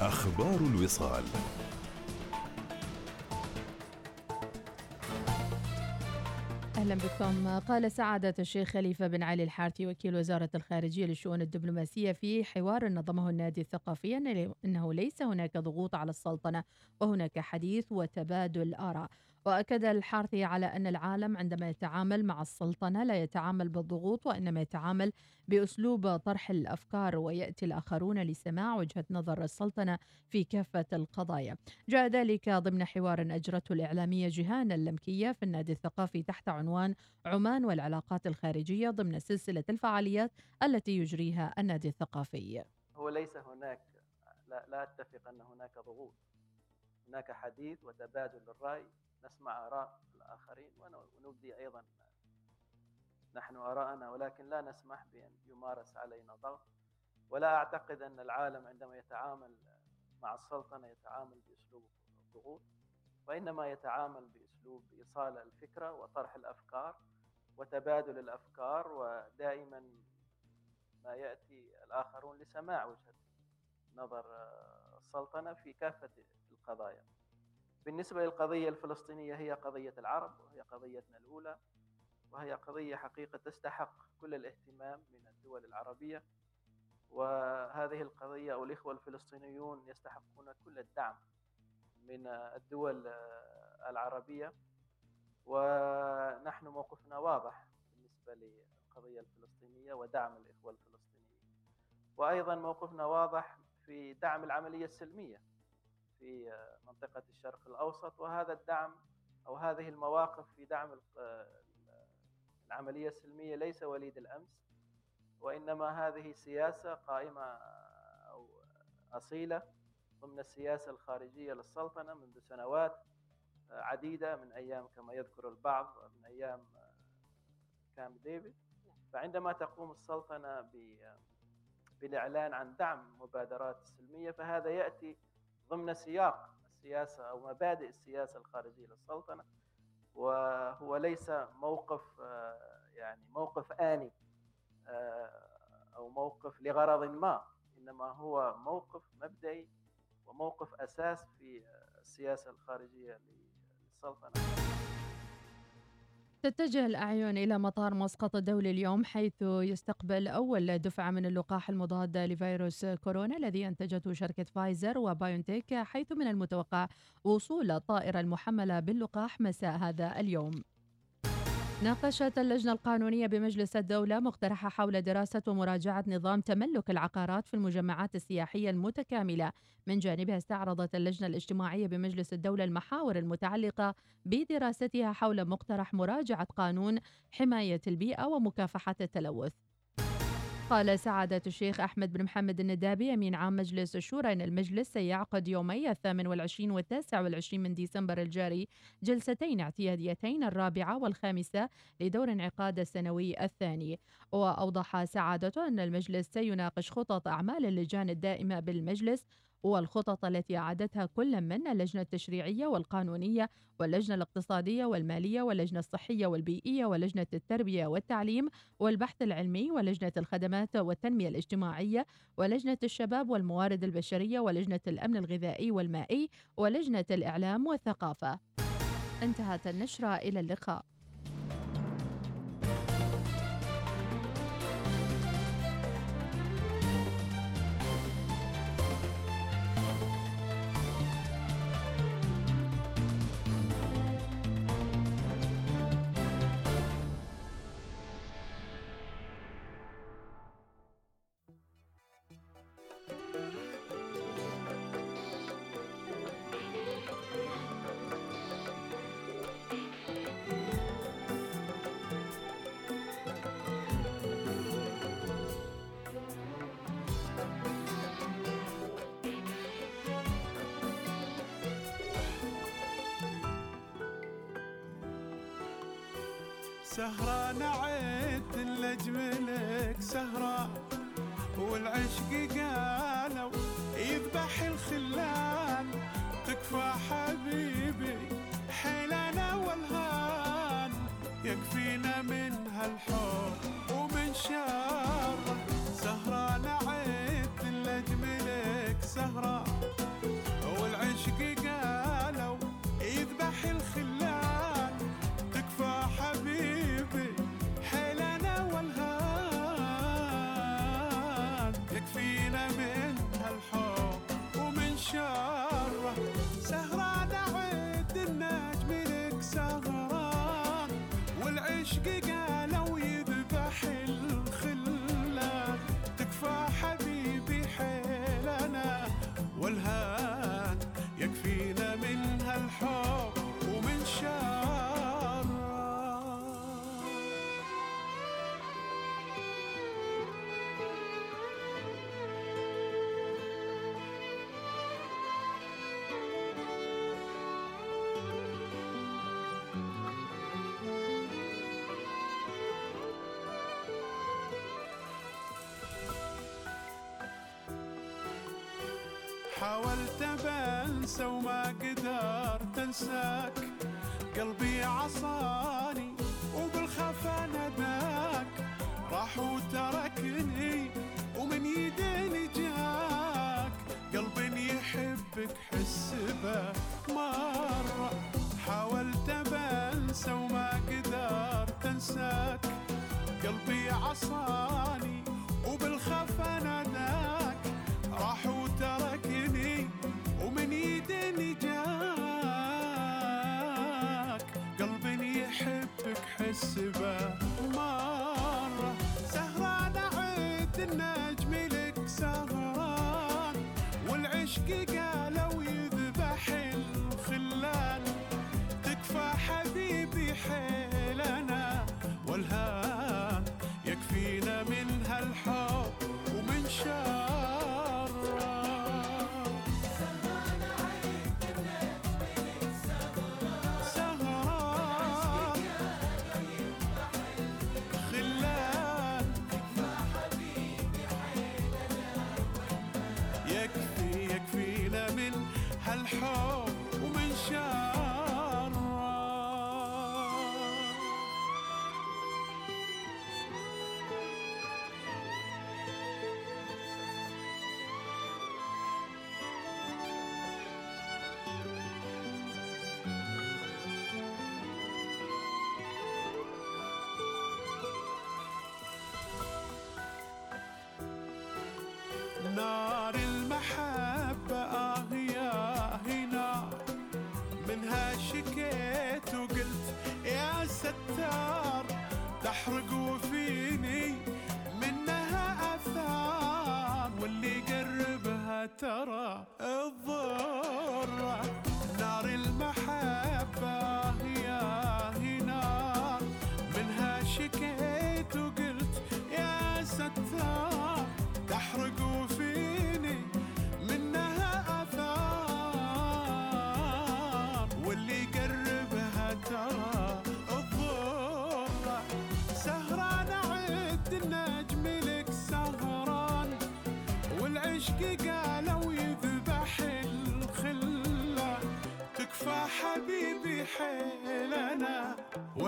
أخبار الوصال. أهلا بكم. قال سعادة الشيخ خليفة بن علي الحارثي وكيل وزارة الخارجية للشؤون الدبلوماسية في حوار نظمه النادي الثقافي أنه ليس هناك ضغوط على السلطنة وهناك حديث وتبادل آراء. وأكد الحارثي على أن العالم عندما يتعامل مع السلطنة لا يتعامل بالضغوط وإنما يتعامل بأسلوب طرح الأفكار ويأتي الآخرون لسماع وجهة نظر السلطنة في كافة القضايا. جاء ذلك ضمن حوار أجرته الإعلامية جيهان اللمكية في النادي الثقافي تحت عنوان عمان والعلاقات الخارجية ضمن سلسلة الفعاليات التي يجريها النادي الثقافي. هو ليس هناك لا, لا أتفق أن هناك ضغوط. هناك حديث وتبادل الرأي نسمع آراء الآخرين ونبدي أيضا. نحن آراءنا ولكن لا نسمح بأن يمارس علينا ضغط. ولا أعتقد أن العالم عندما يتعامل مع السلطنة يتعامل بأسلوب الضغوط وإنما يتعامل بأسلوب إيصال الفكرة وطرح الأفكار وتبادل الأفكار ودائما ما يأتي الآخرون لسماع وجهة نظر السلطنة في كافة القضايا. بالنسبة للقضية الفلسطينية هي قضية العرب وهي قضيتنا الأولى وهي قضية حقيقة تستحق كل الاهتمام من الدول العربية. وهذه القضية أو الإخوة الفلسطينيون يستحقون كل الدعم من الدول العربية. ونحن موقفنا واضح بالنسبة للقضية الفلسطينية ودعم الإخوة الفلسطينيين. وأيضا موقفنا واضح في دعم العملية السلمية. في منطقة الشرق الأوسط وهذا الدعم أو هذه المواقف في دعم العملية السلمية ليس وليد الأمس وإنما هذه سياسة قائمة أو أصيلة ضمن السياسة الخارجية للسلطنة منذ سنوات عديدة من أيام كما يذكر البعض من أيام كامب ديفيد. فعندما تقوم السلطنة بالإعلان عن دعم مبادرات السلمية فهذا يأتي ضمن سياق السياسة أو مبادئ السياسة الخارجية للسلطنة وهو ليس موقف يعني موقف آني أو موقف لغرض ما إنما هو موقف مبدئي وموقف أساس في السياسة الخارجية للسلطنة. تتجه الأعين إلى مطار مسقط الدولي اليوم حيث يستقبل أول دفعة من اللقاح المضاد لفيروس كورونا الذي أنتجته شركة فايزر وبايونتيك حيث من المتوقع وصول الطائرة المحملة باللقاح مساء هذا اليوم. ناقشت اللجنة القانونية بمجلس الدولة مقترحة حول دراسة ومراجعة نظام تملك العقارات في المجمعات السياحية المتكاملة. من جانبها استعرضت اللجنة الاجتماعية بمجلس الدولة المحاور المتعلقة بدراستها حول مقترح مراجعة قانون حماية البيئة ومكافحة التلوث. قال سعادة الشيخ أحمد بن محمد الندابي أمين عام مجلس الشورى أن المجلس سيعقد يومي الثامن والعشرين والتاسع والعشرين من ديسمبر الجاري جلستين اعتياديتين الرابعة والخامسة لدور انعقاد السنوي الثاني. وأوضح سعادته أن المجلس سيناقش خطط أعمال اللجان الدائمة بالمجلس والخطط التي أعدتها كل من اللجنة التشريعية والقانونية واللجنة الاقتصادية والمالية واللجنة الصحية والبيئية ولجنة التربية والتعليم والبحث العلمي ولجنة الخدمات والتنمية الاجتماعية ولجنة الشباب والموارد البشرية ولجنة الأمن الغذائي والمائي ولجنة الإعلام والثقافة. انتهت النشرة إلى اللقاء. حاولت بنسى وما قدرت أنساك. قلبي عصاني وبالخفا نداك راح وتركني ومن يديني جاك. قلبي يحبك حس به مرة حاولت بنسى وما قدرت أنساك. قلبي عصاني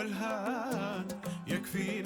والهان يكفينا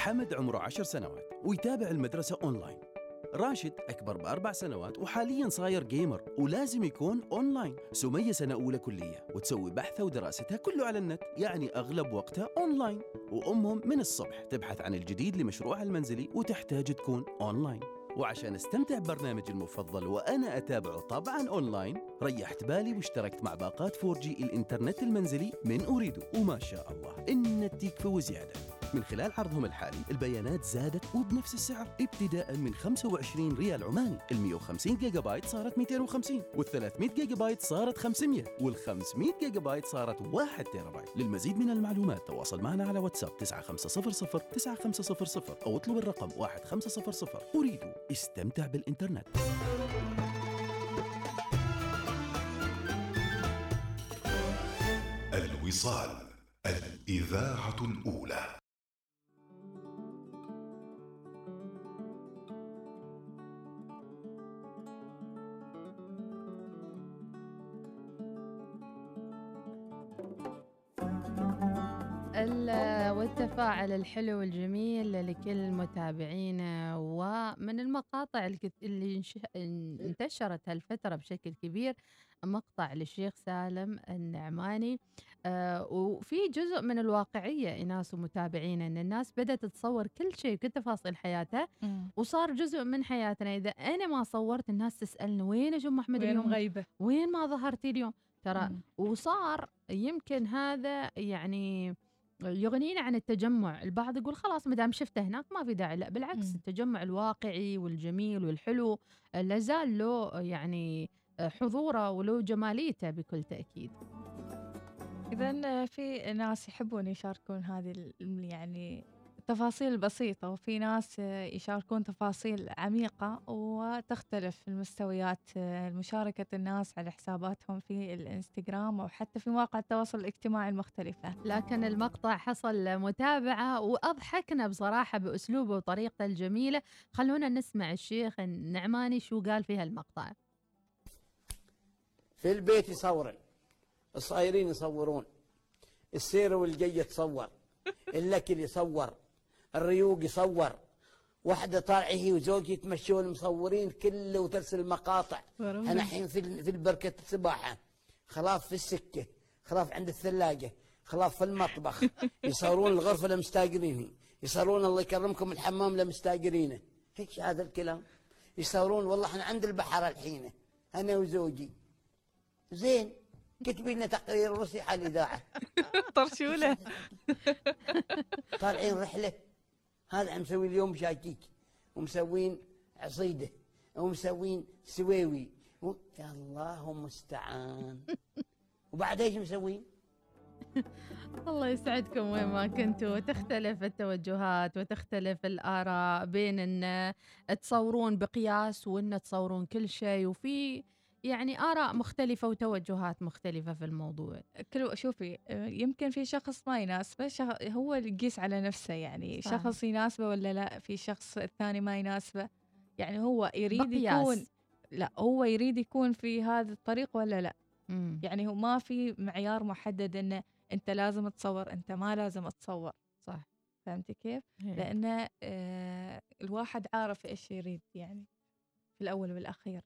حمد عمره عشر سنوات ويتابع المدرسة أونلاين. راشد أكبر بأربع سنوات وحاليا صاير gamer ولازم يكون أونلاين. سمية سنة أولى كلية وتسوي بحثها ودراستها كله على النت يعني أغلب وقتها أونلاين. وأمهم من الصبح تبحث عن الجديد لمشروعها المنزلي وتحتاج تكون أونلاين. وعشان استمتع ببرنامجي المفضل وأنا أتابعه طبعا أونلاين ريحت بالي واشتركت مع باقات 4G الإنترنت المنزلي من أوريدو وما شاء الله النت يكفي وزيادة من خلال عرضهم الحالي. البيانات زادت وبنفس السعر ابتداء من 25 ريال عماني. ال 150 جيجا بايت صارت 250 وال 300 جيجا بايت صارت 500 وال 500 جيجا بايت صارت 1 تيرا بايت للمزيد من المعلومات تواصل معنا على واتساب 9500 9500 أو اطلب الرقم 1500 أريد استمتع بالإنترنت. الوصال الإذاعة الأولى. ال- والتفاعل الحلو والجميل لكل متابعينا ومن المقاطع اللي انتشرت هالفترة بشكل كبير مقطع للشيخ سالم النعماني. آه، وفي جزء من الواقعية إناس ومتابعينا إن الناس بدأت تصور كل شيء وكل تفاصيل حياتها وصار جزء من حياتنا. إذا أنا ما صورت الناس تسألني وين أم أحمد وين اليوم؟ مغيبة؟ وين ما ظهرتي اليوم؟ ترى. وصار يمكن هذا يعني يغنينا عن التجمع. البعض يقول خلاص ما دام شفته هناك ما في داعي. لا بالعكس. التجمع الواقعي والجميل والحلو لازال له يعني حضوره وله جماليته بكل تأكيد. إذا في ناس يحبون يشاركون هذه يعني التفاصيل البسيطة وفي ناس يشاركون تفاصيل عميقة وتختلف المستويات مشاركة الناس على حساباتهم في الإنستغرام أو حتى في مواقع التواصل الاجتماعي المختلفة. لكن المقطع حصل متابعة وأضحكنا بصراحة بأسلوبه وطريقته الجميلة. خلونا نسمع الشيخ النعماني شو قال في هالمقطع. في البيت يصورن الصايرين يصورون السيرة والجية تصور الأكل يصور. الريوق يصور. واحدة طالعة هي وزوجي يتمشون مصورين كله وترسل مقاطع. إحنا الحين في في البركة السباحة خلاص في السكة. خلاص عند الثلاجة. خلاص في المطبخ. يصورون الغرفة لمستاجرين يصورون الله يكرمكم الحمام لمستأجرينه. إيش هذا الكلام. يصورون والله إحنا عند البحر الحين. أنا وزوجي. زين. كتبي لنا تقرير روسي على الإذاعة. طرشولة. طالعين رحلة. هذا عم مسوي اليوم شاكيك ومسوين عصيدة ومسوين سويوي. و... يا الله المستعان وبعد إيش مسوين؟ الله يسعدكم وين ما كنتوا. تختلف التوجهات وتختلف الآراء بين أن تصورون بقياس وأن تصورون كل شيء. وفي يعني آراء مختلفة وتوجهات مختلفة في الموضوع كل شوفي آه، يمكن في شخص ما يناسبه شخ... هو اللي يقيس على نفسه يعني صح. شخص يناسبه ولا لا في شخص الثاني ما يناسبه يعني هو يريد بقياس. يكون لا هو يريد يكون في هذا الطريق ولا لا مم. يعني هو ما في معيار محدد إنه أنت لازم تصور أنت ما لازم تصور صح فهمتي كيف؟ هي. لأن آه الواحد عارف إيش يريد يعني في الأول والأخير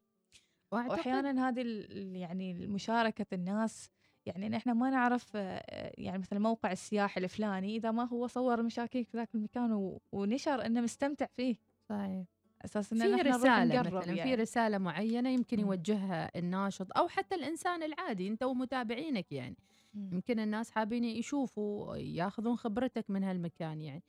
وأعتقد واحيانا هذه يعني مشاركة الناس يعني نحن ما نعرف آه، يعني مثل الموقع السياحي الفلاني إذا ما هو صور مشاكيك في ذاك المكان ونشر إنه مستمتع فيه صحيح أساس إن في نقرب مثلا في يعني. رسالة معينة يمكن مم. يوجهها الناشط أو حتى الإنسان العادي أنت ومتابعينك يعني. يمكن الناس حابين يشوفوا ياخذون خبرتك من هالمكان يعني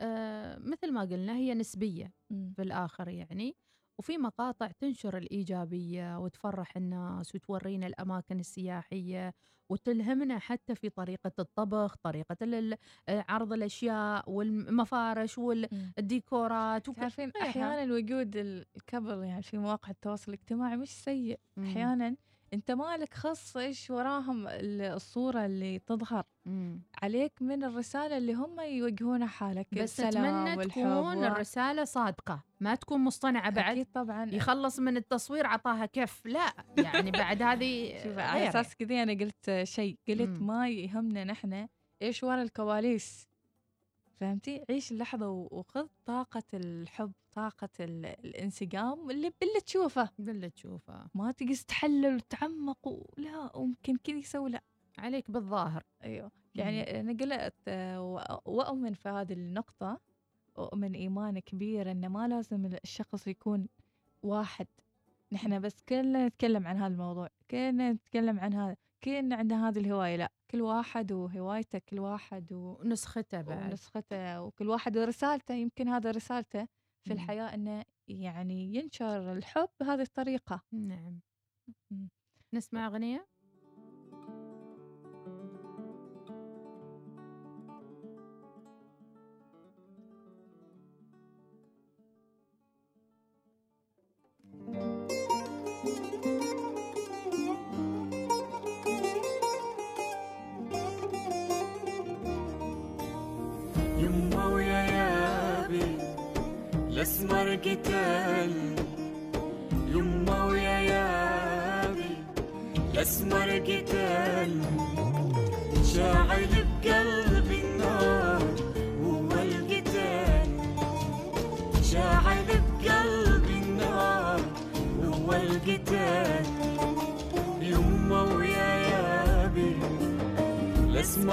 آه مثل ما قلنا هي نسبية مم. في الآخر يعني وفي مقاطع تنشر الإيجابية وتفرح الناس وتورينا الأماكن السياحية وتلهمنا حتى في طريقة الطبخ طريقة ال- عرض الأشياء والمفارش مم. والديكورات وك- تعرفين غيرها. أحيانا وجود الكبل يعني في مواقع التواصل الاجتماعي مش سيء مم. أحيانا أنت مالك خص إيش وراهم ال- الصورة اللي تظهر؟ مم. عليك من الرسالة اللي هم يوجهونها حالك بس والحب تكون و- الرسالة صادقة ما تكون مصطنعة بعد. أكيد طبعا. يخلص من التصوير عطاها كف. لا يعني بعد هذه شوف على أساس كذا أنا قلت شيء قلت مم. ما يهمنا نحن إيش ورا الكواليس. فهمتي؟ عيش اللحظة و- وخذ طاقة الحب طاقة ال- الانسجام اللي اللي تشوفه. باللي تشوفه. ما تقيس تحلل وتعمق ولا وممكن كذا يسوي لا. عليك بالظاهر. أيوه. يعني أنا قلت وأؤمن في هذه النقطة. أؤمن ايمان كبير إنه ما لازم الشخص يكون واحد. نحن بس كلنا نتكلم عن هذا الموضوع. كلنا نتكلم عن هذا كلنا عندنا هذه الهواية لا. كل واحد وهوايته كل واحد. ونسخته بعد ونسخته وكل واحد ورسالته يمكن هذا رسالته في مم. الحياة إنه يعني ينشر الحب بهذه الطريقة نعم مم. نسمع أغنية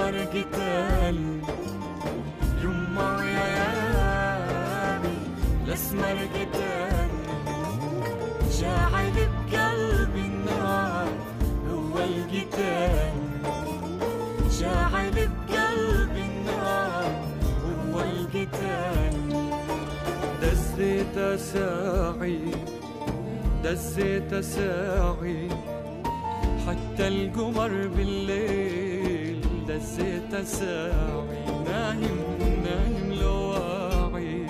الأسمر قتال يما ويا يابي الأسمر قتال شاعل بقلبي النار هو القتال. شاعل بقلبي النار هو القتال. دزيت ساعي دزيت ساعي حتى القمر بالليل دزيت ساعي نايم نايم لو واعي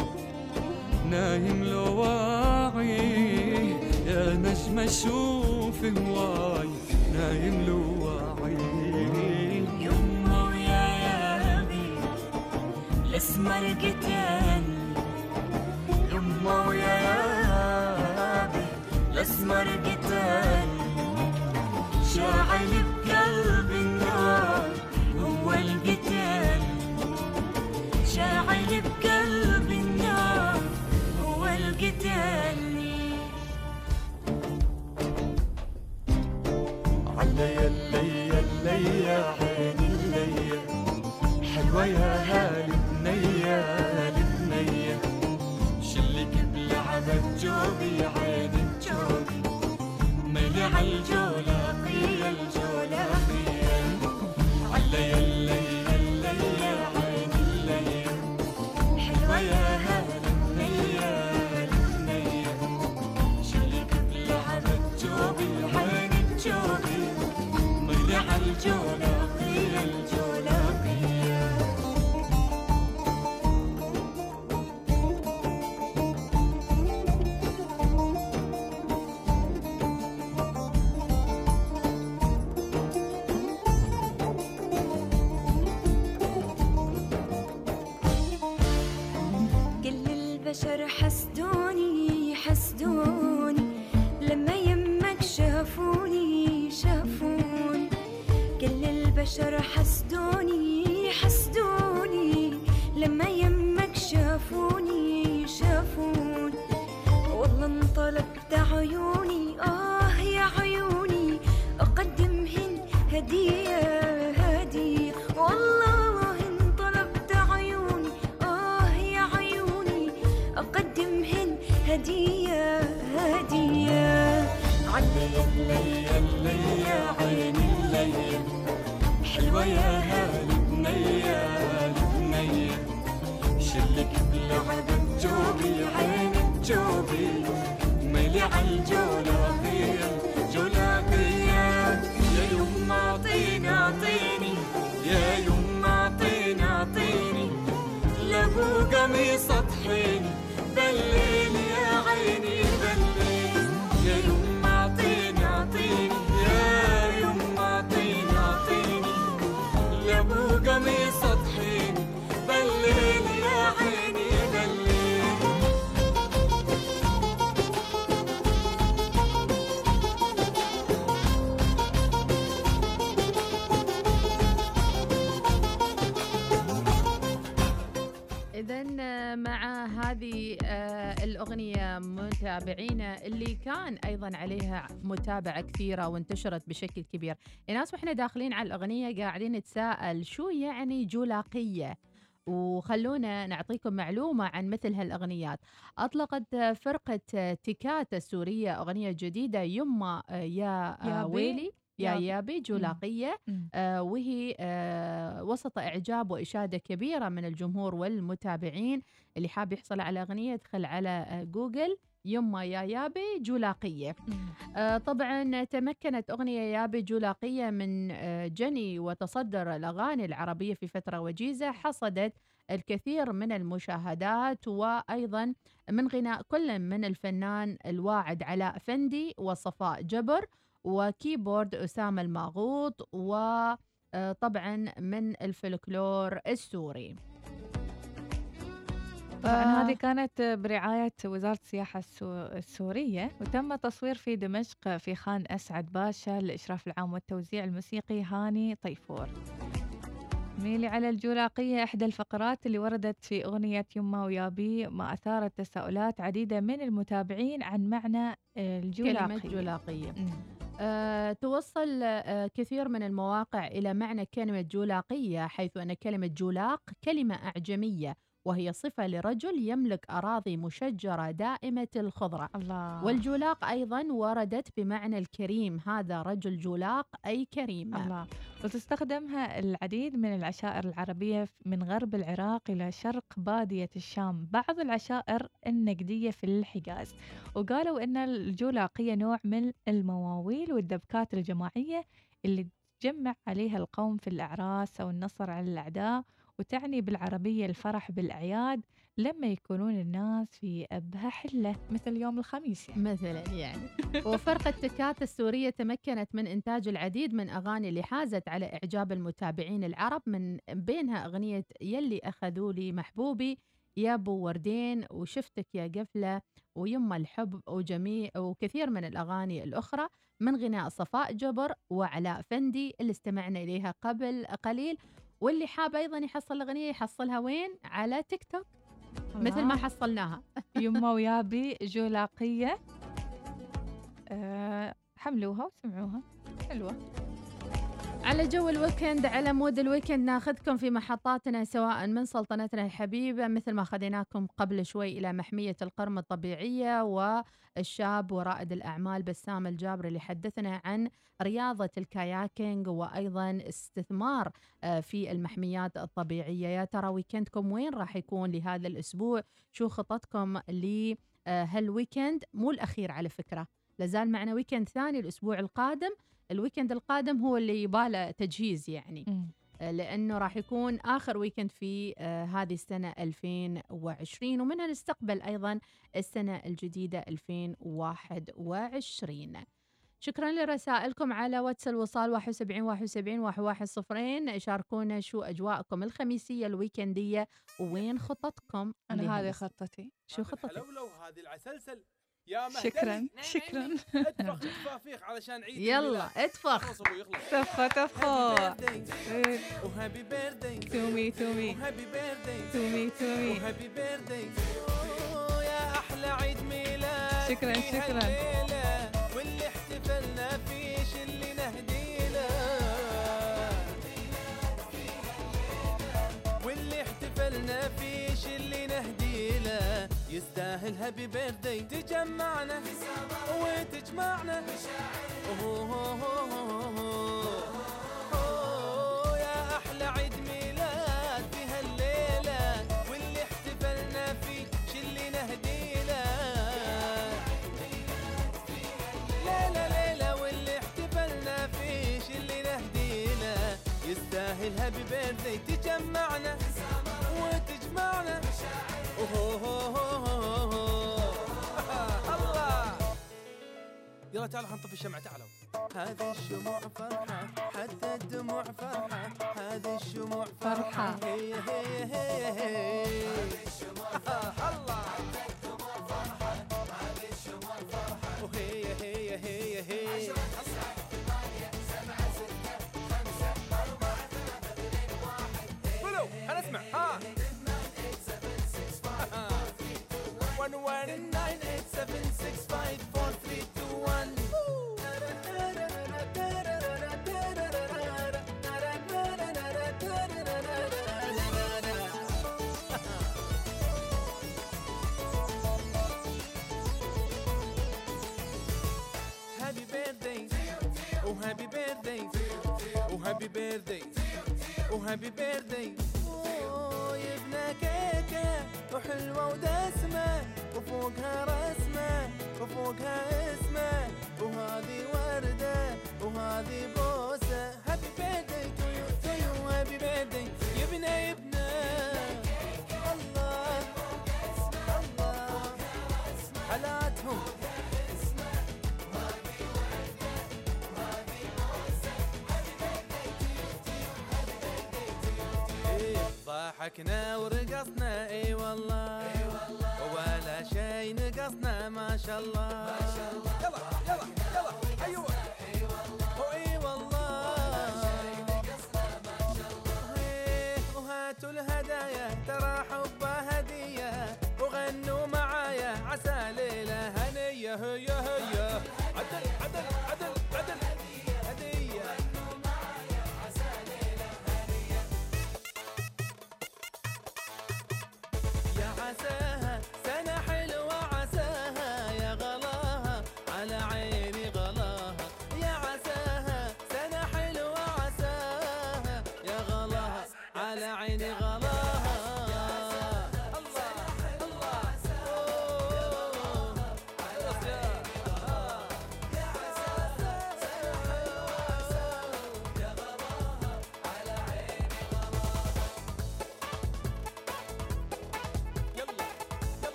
نايم لو واعي يا نجم شوف هواي نايم لو واعي يما ويا يابي الاسمر قتال يما ويا يابي الاسمر قتال شاعل بقلبي النار هو الليا الليا عيني حلوة يا هالي بنية هالي بنية شلك جوبي عيني جوبي عليا الليا البشر حسدوني ميلي متابعينا اللي كان أيضا عليها متابعة كثيرة وانتشرت بشكل كبير. الناس وإحنا داخلين على الأغنية قاعدين نتساءل شو يعني جولاقية؟ وخلونا نعطيكم معلومة عن مثل هالأغنيات. أطلقت فرقة تيكاتا السورية أغنية جديدة يما يا آه، يابي؟ ويلي؟ يا يابي. جولاقية. آه، وهي آه، وسط إعجاب وإشادة كبيرة من الجمهور والمتابعين. اللي حاب يحصل على أغنية يدخل على آه، جوجل. يما يا يابي جولاقية. آه، طبعا تمكنت أغنية يابي جولاقية من آه، جني وتصدر الأغاني العربية في فترة وجيزة. حصدت الكثير من المشاهدات وأيضا من غناء كل من الفنان الواعد علاء فندي وصفاء جبر وكيبورد أسامة الماغوط وطبعا من الفلكلور السوري. طبعا. آه. هذه كانت برعاية وزارة السياحة السو- السورية وتم تصوير في دمشق في خان أسعد باشا للإشراف العام والتوزيع الموسيقي هاني طيفور. ميلي على الجولاقية إحدى الفقرات اللي وردت في أغنية يما ويابي ما أثارت تساؤلات عديدة من المتابعين عن معنى الجولاقية. كلمة جولاقية. آه، توصل آه، كثير من المواقع إلى معنى كلمة جولاقية حيث أن كلمة جولاق كلمة أعجمية. وهي صفة لرجل يملك أراضي مشجرة دائمة الخضرة. الله. والجولاق أيضا وردت بمعنى الكريم هذا رجل جولاق أي كريم. الله. وتستخدمها العديد من العشائر العربية من غرب العراق إلى شرق بادية الشام بعض العشائر النقدية في الحجاز. وقالوا أن الجولاقية نوع من المواويل والدبكات الجماعية اللي تجمع عليها القوم في الأعراس أو النصر على الأعداء وتعني بالعربية الفرح بالأعياد لما يكونون الناس في أبهى حلة مثل يوم الخميس يعني. مثلا يعني وفرقة تكات السورية تمكنت من إنتاج العديد من أغاني اللي حازت على إعجاب المتابعين العرب من بينها أغنية يلي أخذوا لي محبوبي يا أبو وردين وشفتك يا قفلة ويما الحب وجميع وكثير من الأغاني الأخرى من غناء صفاء جبر وعلاء فندي اللي استمعنا إليها قبل قليل واللي حاب أيضا يحصل الأغنية يحصلها وين؟ على تيك توك. مثل ما. حصلناها. يما ويابي جولاقية. أه حملوها وسمعوها. حلوة. على جو ال weekend على mood ال weekend ناخذكم في محطاتنا سواء من سلطنتنا الحبيبة مثل ما خذيناكم قبل شوي إلى محمية القرم الطبيعية والشاب ورائد الأعمال بسام الجابر اللي حدثنا عن رياضة ال kayaking وأيضا استثمار آه، في المحميات الطبيعية. يا ترى weekend كم وين راح يكون لهذا الأسبوع؟ شو خططكم لهال weekend مو الأخير على فكرة. لازال معنا weekend ثاني الأسبوع القادم. ال weekend القادم هو اللي يباله تجهيز يعني. آه، لأنه راح يكون آخر weekend في آه، هذه السنة 2020 ومنها نستقبل أيضا السنة الجديدة 2021 شكرا لرسائلكم على واتس الوصال 71 71 110 شاركونا شو أجواءكم الخميسية الويكندية وين خططكم أنا هذه خطتي. شو خططك؟ الحلولة وهذه العسلسل يا شكرا شكرا. اتفخ تفافيخ علشان عيد يلا يخلص تفخو تفخو وهابي بيرثدي تومي تومي وهابي بيرثدي تومي تومي وهابي بيرثدي يا أحلى عيد ميلاد. شكراً، شكراً. يستاهل هابي بيرثدي تجمعنا وتجمعنا. أوه، يلا تعالوا حنطفي الشمعة تعالوا. هذه الشموع فرحة حتى الدموع فرحة. هذه الشموع فرحة. هي هي هي هي هذه الشموع فرحة. الله حتى الدموع فرحة هذه الشموع فرحة وهي هي هي هي. عشرة ثمانية سبعة ستة خمسة أربعة ثلاثة اثنين واحد ها 1 1 happy birthday, إيه، صاح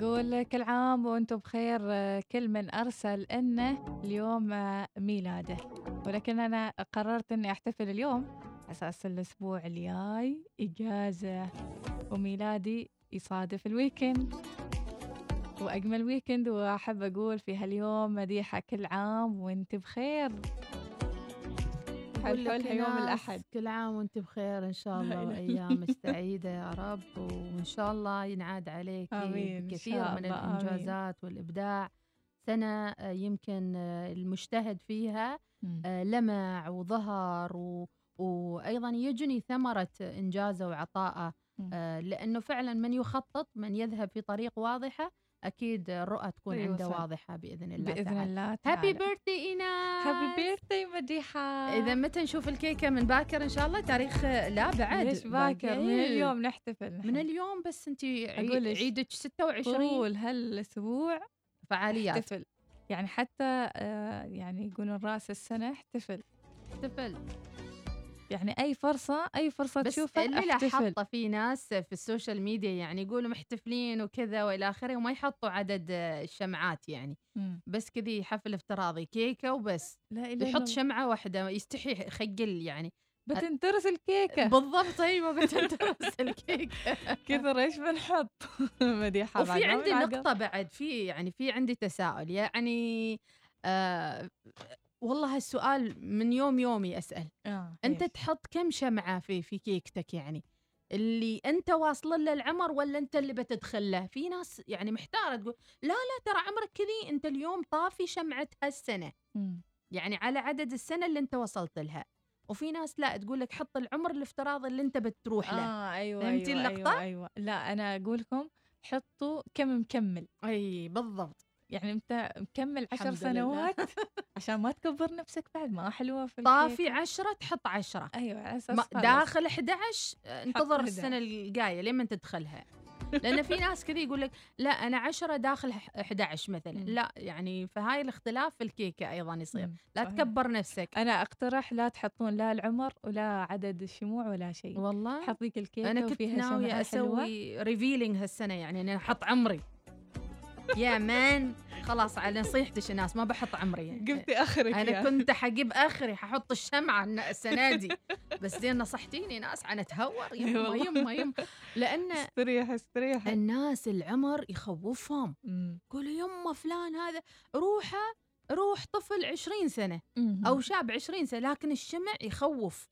نقول كل عام وأنتم بخير كل من أرسل إنه اليوم ميلاده. ولكن أنا قررت إني أحتفل اليوم أساس الأسبوع الجاي إجازة وميلادي يصادف ال weekend وأجمل weekend وأحب أقول في هاليوم مديحة كل عام وأنت بخير. أقول لك يوم إيناس الأحد كل عام وأنت بخير إن شاء الله إله إلا وأيام سعيدة يا رب وإن شاء الله ينعاد عليك إن شاء من الله، آمين. الإنجازات والإبداع سنة آه، يمكن آه، المجتهد فيها. آه، لمع وظهر و... وأيضا يجني ثمرة إنجازه وعطائه لأنه فعلا من يخطط من يذهب في طريق واضحة أكيد الرؤى تكون أيوة عنده. واضحة بإذن الله بإذن تعالى. الله هابي تعالى. بيرثدي ايناس هابي بيرثدي مديحه إذا متى نشوف الكيكة من باكر إن شاء الله؟ تاريخ لا بعد. ليش باكر؟ من. اليوم نحتفل. من اليوم بس أنت؟ عيدك 26 طول هالأسبوع فعاليات. احتفل. يعني حتى آه يعني يقولون رأس السنة احتفل. احتفل. يعني أي فرصة أي فرصة بس تشوفها اللي لاحظته في ناس في ال social media يعني يقولوا محتفلين وكذا وإلى آخره وما يحطوا عدد الشمعات يعني مم. بس كذي حفل افتراضي كيكة وبس لا إلا يحط الله. شمعة واحدة يستحي يخجل يعني بتنترس الكيكة بالضبط أيوه بتنترس الكيكة كثر إيش بنحط مديحة وفي عندي. نقطة بعد في يعني في عندي تساؤل يعني آه والله هالسؤال من يوم يومي أسأل آه. أنت إيش؟ تحط كم شمعة في في كيكتك يعني اللي أنت واصل له العمر ولا أنت اللي بتدخل له في ناس يعني محتارة تقول لا لا ترى عمرك كذي أنت اليوم طافي شمعة هالسنة مم. يعني على عدد السنة اللي أنت وصلت لها وفي ناس لا تقول لك حط العمر الافتراضي اللي أنت بتروح له آه أيوه فهمتي أيوة اللقطة؟ أيوه أيوه لا أنا أقول لكم حطوا كم مكمل أي بالضبط يعني أنت مكمل عشر. سنوات عشان ما تكبر نفسك بعد ما حلوة في طافي. عشرة تحط عشرة أيوه على أساس. داخل 11 آه، انتظر 11. السنة الجاية لين تدخلها لأن في ناس كذا يقول لك لا أنا 10 داخل ح- 11 مثلا مم. لا يعني فهاي الاختلاف في الكيكة أيضا يصير مم. لا صحيح. تكبر نفسك أنا أقترح لا تحطون لا العمر ولا عدد الشموع ولا شيء والله حط ذيك الكيكة أنا كنت ناوية. أسوي ريفيلينج هالسنة يعني أنا أحط عمري يا مان خلاص على نصيحتك الناس ما بحط عمري. يعني. قلتي آخرك أنا يا. كنت حجيب آخري ححط الشمعة السنة دي. بس زين نصحتيني ناس عن أتهور. يما. يما يما. لأن استريح استريح. الناس العمر يخوفهم. يقولوا يما فلان هذا روحه روح طفل 20 سنة أو شاب 20 سنة لكن الشمع يخوف.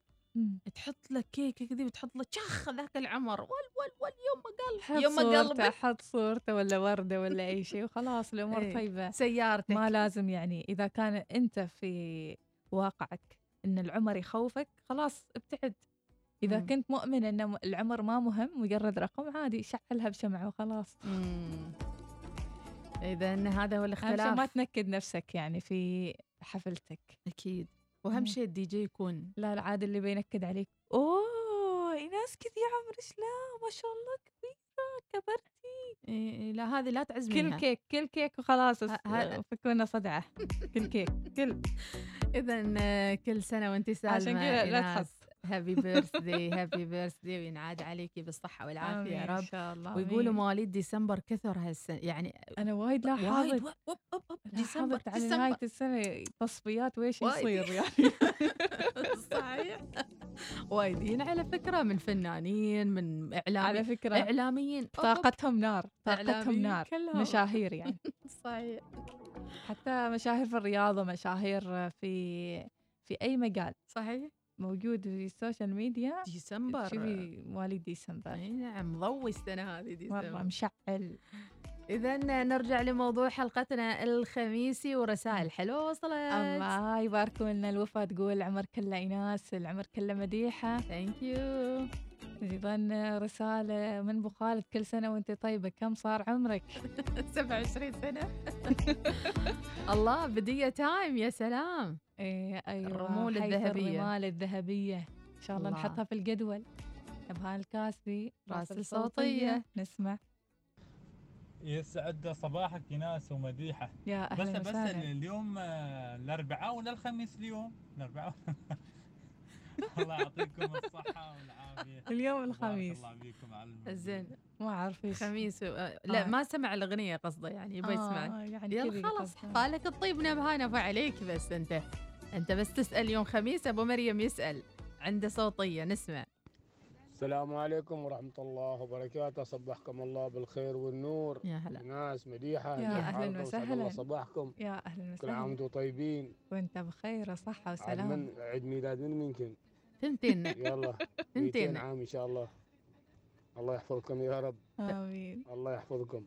تحط لك كيكة كذي وتحط لك شخ ذاك العمر ول ول ول يما حط قلب يما صورته قلبك حط صورته ولا وردة ولا أي شيء وخلاص الأمور إيه. طيبة. سيارتك. ما لازم يعني إذا كان أنت في واقعك إن العمر يخوفك خلاص ابتعد. إذا مم. كنت مؤمن إن العمر ما مهم مجرد رقم عادي شعلها بشمعة وخلاص. إذا هذا هو الاختلاف ما تنكد نفسك يعني في حفلتك. أكيد. وأهم. شيء الدي جي يكون. لا العاد اللي بينكد عليك. أوه ناس كذي عمرك. لا ما شاء الله كبيرة كبرتي. إيه إيه، لا هذه لا كل تعزمينها كيك كل كيك وخلاص فكونا صدعة. كل كيك كل. اذا كل سنة وانت سالمة عشان كذا لا تحط هابي بيرثدي هابي بيرثدي وينعاد عليكي بالصحة والعافية يا رب. شاء الله ويقولوا. مواليد ديسمبر كثر هالسنة يعني أنا وايد لاحظت وايد ديسمبر على ديسمبر. نهاية السنة تصفيات وايد. يصير يعني. صحيح. وايدين على فكرة من فنانين من اعلام على فكرة إعلاميين. طاقتهم نار طاقتهم نار. مشاهير يعني. صحيح. حتى مشاهير في الرياضة مشاهير في في أي مجال. صحيح. موجود في ال social media ديسمبر. شوفي مواليد ديسمبر. إي نعم مضوي السنة هذه ديسمبر. مشعل. إذا نرجع لموضوع حلقتنا الخميسي ورسائل. حلوة وصلت. الله يبارك لنا الوفا تقول العمر كله ايناس العمر كله مديحة. ثانك يو أيضا رسالة من ابو خالد كل سنة وأنت طيبة كم صار عمرك؟ 27 سنة. الله بدية تايم يا سلام. إيه أيوه الرمول حيث الذهبية. الرمال الذهبية إن شاء الله الله. نحطها في الجدول ابهان الكاسبي راسل صوتية. نسمع يسعد صباحك يناس ومديحة يا بس أهلا بس وسهلا اليوم آه، الأربعاء ولا الخميس اليوم؟ الأربعاء الله يعطيكم الصحة والعافية اليوم الخميس الله فيكم على. زين ما أعرف إيش خميس و... آه، لا آه. ما سمع الأغنية قصده يعني يبغى يسمع آه يعني يلا خلاص. قالك الطيب نبهانه فعليك بس أنت أنت بس تسأل يوم خميس أبو مريم يسأل. عنده صوتية نسمع. السلام عليكم ورحمة الله وبركاته. صبحكم الله بالخير والنور. يا هلا. ناس مديحة يا أهلاً وسهلاً. صباحكم. يا أهلا كل عام وسهلا وأنتم طيبين. وأنت بخير وصحة عاد وسلام من عيد ميلاد من منكم تنتين يلا 200 تنتين عام إن شاء الله. الله يحفظكم يا رب. آمين. الله يحفظكم.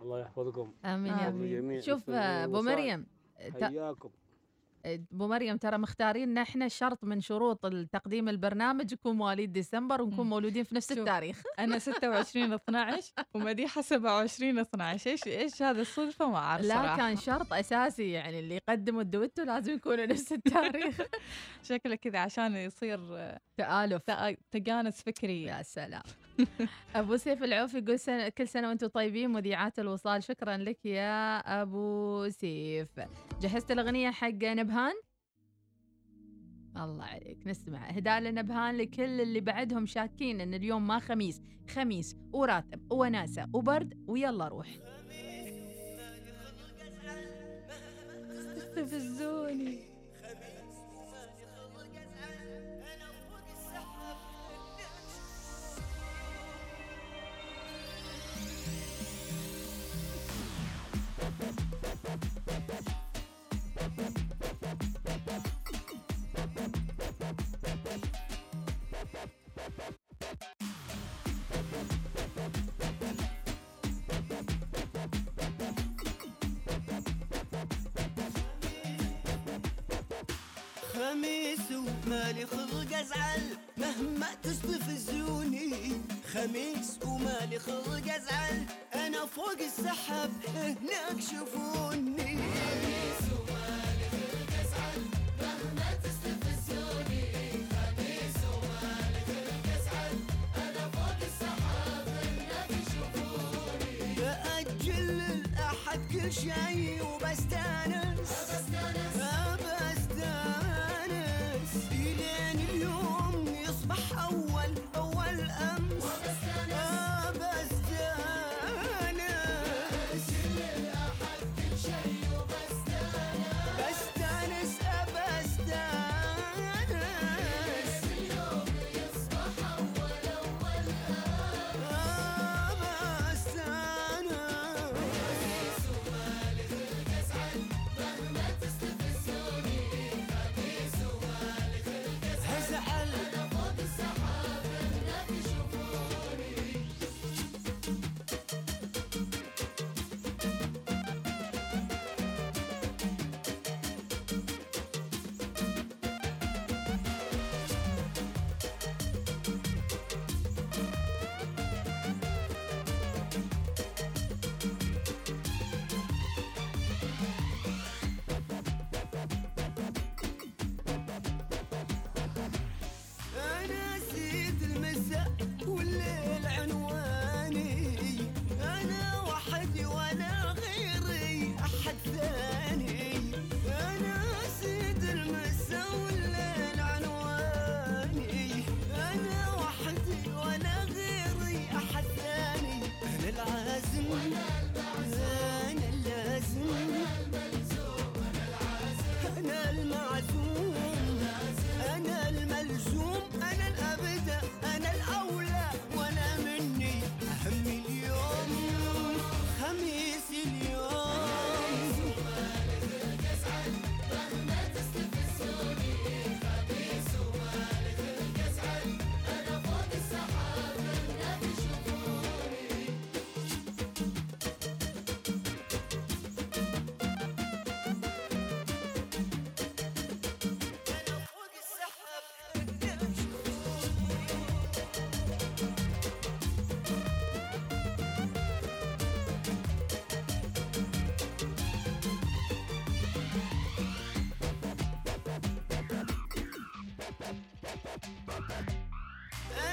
الله يحفظكم. آمين يا آمين. جميع شوف والوصال. مريم حياكم. أبو مريم ترى مختارين إحنا شرط من شروط التقديم البرنامج يكون مواليد ديسمبر ونكون. مولودين في نفس. التاريخ أنا 26 12 ومديحة 27 12 إيش إيش هذا الصدفة ما أعرف لا صراحة. كان شرط أساسي يعني اللي يقدموا الدويتو لازم يكونوا نفس التاريخ شكله كذا عشان يصير تآلف تجانس فكري يا سلام ابو سيف العوف يقول سنة كل سنة وأنتم طيبين مذيعات الوصال. شكرا لك يا أبو سيف. جهزت الأغنية حق نبهان؟ الله عليك نسمع. إهداء لنبهان لكل اللي بعدهم شاكين إن اليوم ما خميس. خميس وراتب وناسة وبرد ويلا روح. تستفزوني خميس ومالي خلق ازعل مهما تستفزوني. خميس ومالي خلق ازعل أنا فوق السحب هناك شوفوني خميس ومالي خلق ازعل مهما تستفزوني. خميس ومالي خلق ازعل أنا فوق السحب هناك شوفوني كل شي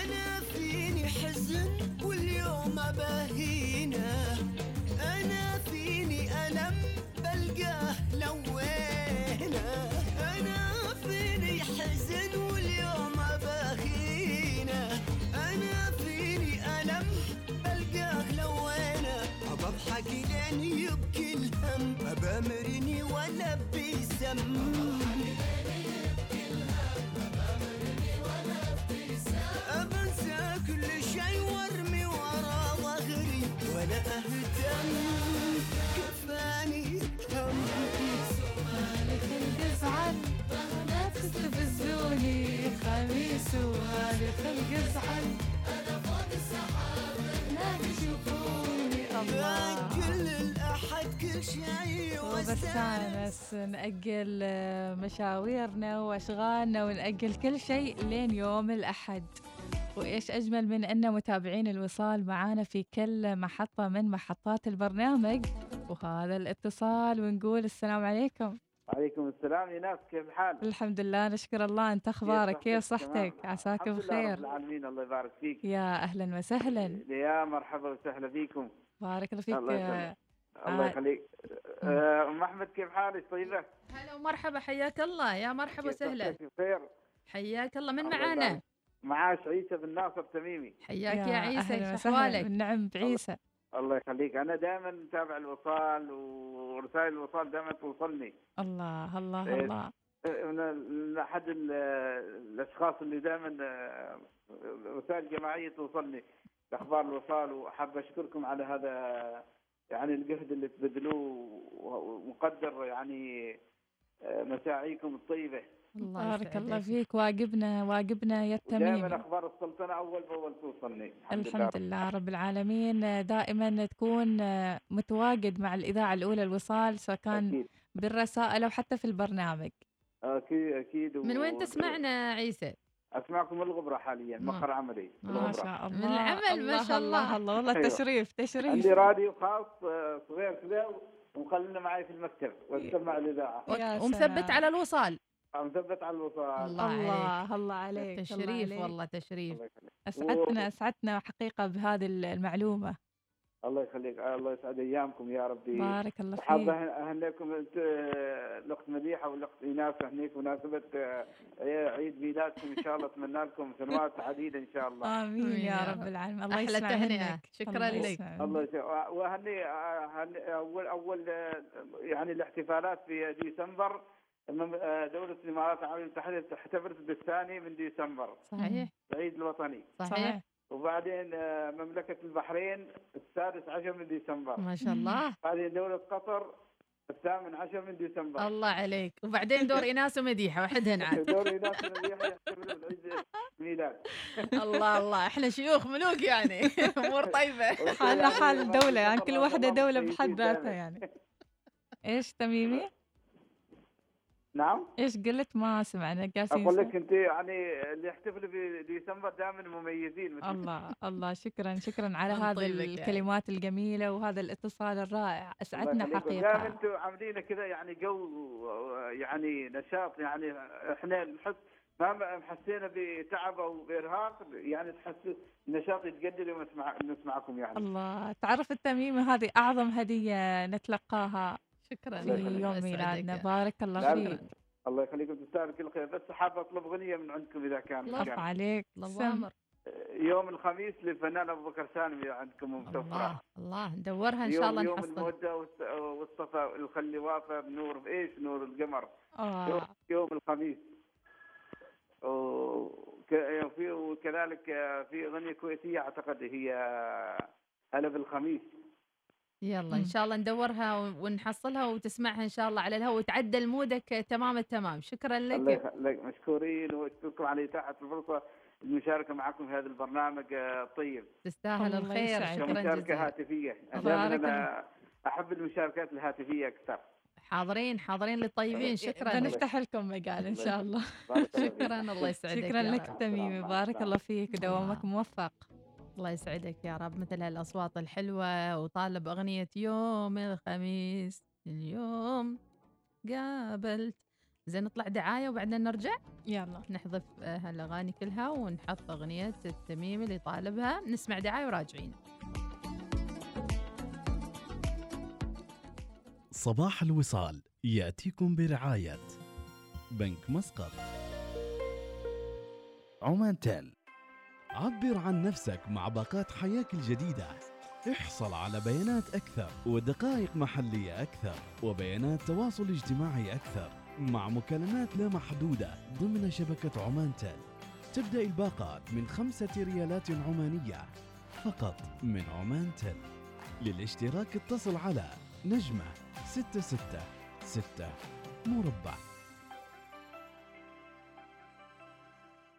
أنا فيني حزن واليوم أباهينا شي وبستانس نأجل آه، مشاويرنا وأشغالنا ونأجل كل شيء لين يوم الأحد. وإيش أجمل من أن متابعين الوصال معانا في كل محطة من محطات البرنامج؟ وهذا الاتصال ونقول السلام عليكم. عليكم السلام يا ناس كيف الحال؟ الحمد لله نشكر الله. أنت أخبارك؟ كيف صحتك؟ عساك الحمد لله بخير. العالمين الله يبارك فيك. يا أهلا وسهلا. يا مرحبا وسهلا فيكم. بارك الله فيك الله الله آه، يخليك. آه، ام احمد كيف حالك؟ طيبة؟ هلا ومرحبا حياك الله. يا مرحبا كيف وسهلا. بخير؟ حياك الله. من معانا. معاش عيسى بن ناصر تميمي. حياك يا عيسى أهلا إيش وسهلا. أحوالك؟ بالنعم بعيسى. الله يخليك. أنا دائما متابع الوصال ورسائل الوصال دائما توصلني. الله الله إيه. الله. من من أحد ال- الأشخاص اللي دائما رسائل جماعية توصلني. أخبار الوصال وحاب أشكركم على هذا يعني الجهد اللي تبذلوه ومقدر يعني آه، مساعيكم الطيبة. الله بارك الله فيك. واجبنا واجبنا يا ودائما التميمي أخبار السلطنة أول بأول توصلني الحمد لله رب العالمين. دائما تكون متواجد مع الإذاعة الأولى الوصال سواء كان أكيد. بالرسائل أو حتى في البرنامج. أكيد أكيد. من وين تسمعنا عيسى؟ اسمعكم من الغبرة حاليا ما- مقر عملي. ما. شاء الله. من العمل ما شاء الله. الله والله أيوة. تشريف تشريف. عندي راديو خاص آه، صغير كذا ومخلينا معي في المكتب واسمع الاذاعه ومثبت. على الوصال. مثبت على الوصال. الله عليك. الله الله عليك. الله تشريف عليك. والله تشريف. أسعدتنا أسعدتنا حقيقة بهذه المعلومة. الله يخليك الله يسعد أيامكم يا ربي. بارك الله فيك. أهن- أهنيكم أنت الأخت مديحة والأخت إيناس أهنيك بمناسبه آه، عيد ميلادكم إن شاء الله أتمنى لكم سنوات عديدة إن شاء الله. آمين يا رب. العالمين. الله تهنئة. منك شكراً لك. الله يسعدك. وأهني أول أول آه، يعني الاحتفالات في ديسمبر آه، دولة الإمارات العربية المتحدة تحتفل بالثاني من ديسمبر. صحيح. العيد الوطني. صحيح. وبعدين آه، مملكة البحرين السادس عشر من ديسمبر. ما شاء الله. بعدين دولة قطر الثامن عشر من ديسمبر. الله عليك. وبعدين دور ايناس ومديحة وحدهن عاد دوري ناس مديحة يحتفلوا بالعيد ميلاد. الله الله. إحنا شيوخ ملوك يعني. أمور طيبة. حالنا حال الدولة يعني كل واحدة دولة بحد ذاتها. يعني. إيش تميمي؟ نعم إيش قلت ما سمعنا جالسين أقول؟ لك أنت يعني اللي يحتفلوا بديسمبر دائما مميزين مثل الله الله شكرا شكرا على هذه يعني. الكلمات الجميلة وهذا الاتصال الرائع أسعدنا يخليكم. دائما أنتم عاملين كذا يعني جو يعني نشاط يعني إحنا نحس ما حسينا بتعب أو بإرهاق يعني تحس النشاط يتجدد يوم نسمع نسمعكم يعني الله تعرف التميمي هذه أعظم هدية نتلقاها شكرا. في يوم. ميلادنا. بارك الله فيك. الله يخليكم تستاهل كل خير. بس حاب أطلب اغنيه من عندكم إذا كان الله. عليك. الله يوم الخميس للفنان أبو بكر سالم إذا عندكم الله متوفره الله. ندورها إن شاء يوم الله يوم نحصل. المودة والس- والصفا الخلي وافى بنور إيش نور القمر. يوم, آه. يوم الخميس. وكذلك في أغنية كويتية أعتقد هي هلا بالخميس يلا. إن شاء الله ندورها ونحصلها وتسمعها إن شاء الله على الهواء وتعدل مودك تمام التمام. شكرا الله لك يخليك مشكورين واشكركم على إتاحة الفرصة المشاركه معكم في هذا البرنامج آه، الطيب. تستاهل الله الخير. شكرا كمشاركه جزيلا. هاتفية. الله أنا أحب المشاركات الهاتفية أكثر. حاضرين حاضرين للطيبين. شكرا. بنفتح لكم مجال إن شاء الله. الله. شكرا. الله يسعدك شكرا لك. تميمي. بارك الله فيك. دوامك موفق. الله يسعدك يا رب. مثل هالأصوات الحلوة وطالب أغنية يوم الخميس اليوم قابلت. زين نطلع دعاية وبعدين نرجع؟ يلا. نحذف هالأغاني كلها ونحط أغنية التميم اللي طالبها. نسمع دعاية وراجعين. صباح الوصال. يأتيكم برعاية بنك مسقط. عمان تيل. عبر عن نفسك مع باقات حياك الجديدة. احصل على بيانات أكثر ودقائق محلية أكثر وبيانات تواصل اجتماعي أكثر مع مكالمات لا محدودة ضمن شبكة عمان تيل تبدأ الباقات من خمسة ريالات عمانية فقط من عمان تيل للاشتراك اتصل على نجمة ستة ستة ستة مربع.